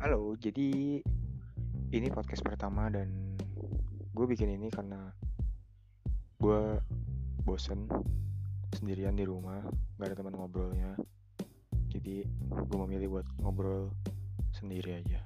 Halo, jadi ini podcast pertama dan gue bikin ini karena gue bosen sendirian di rumah, gak ada teman ngobrolnya. Jadi gue memilih buat ngobrol sendiri aja.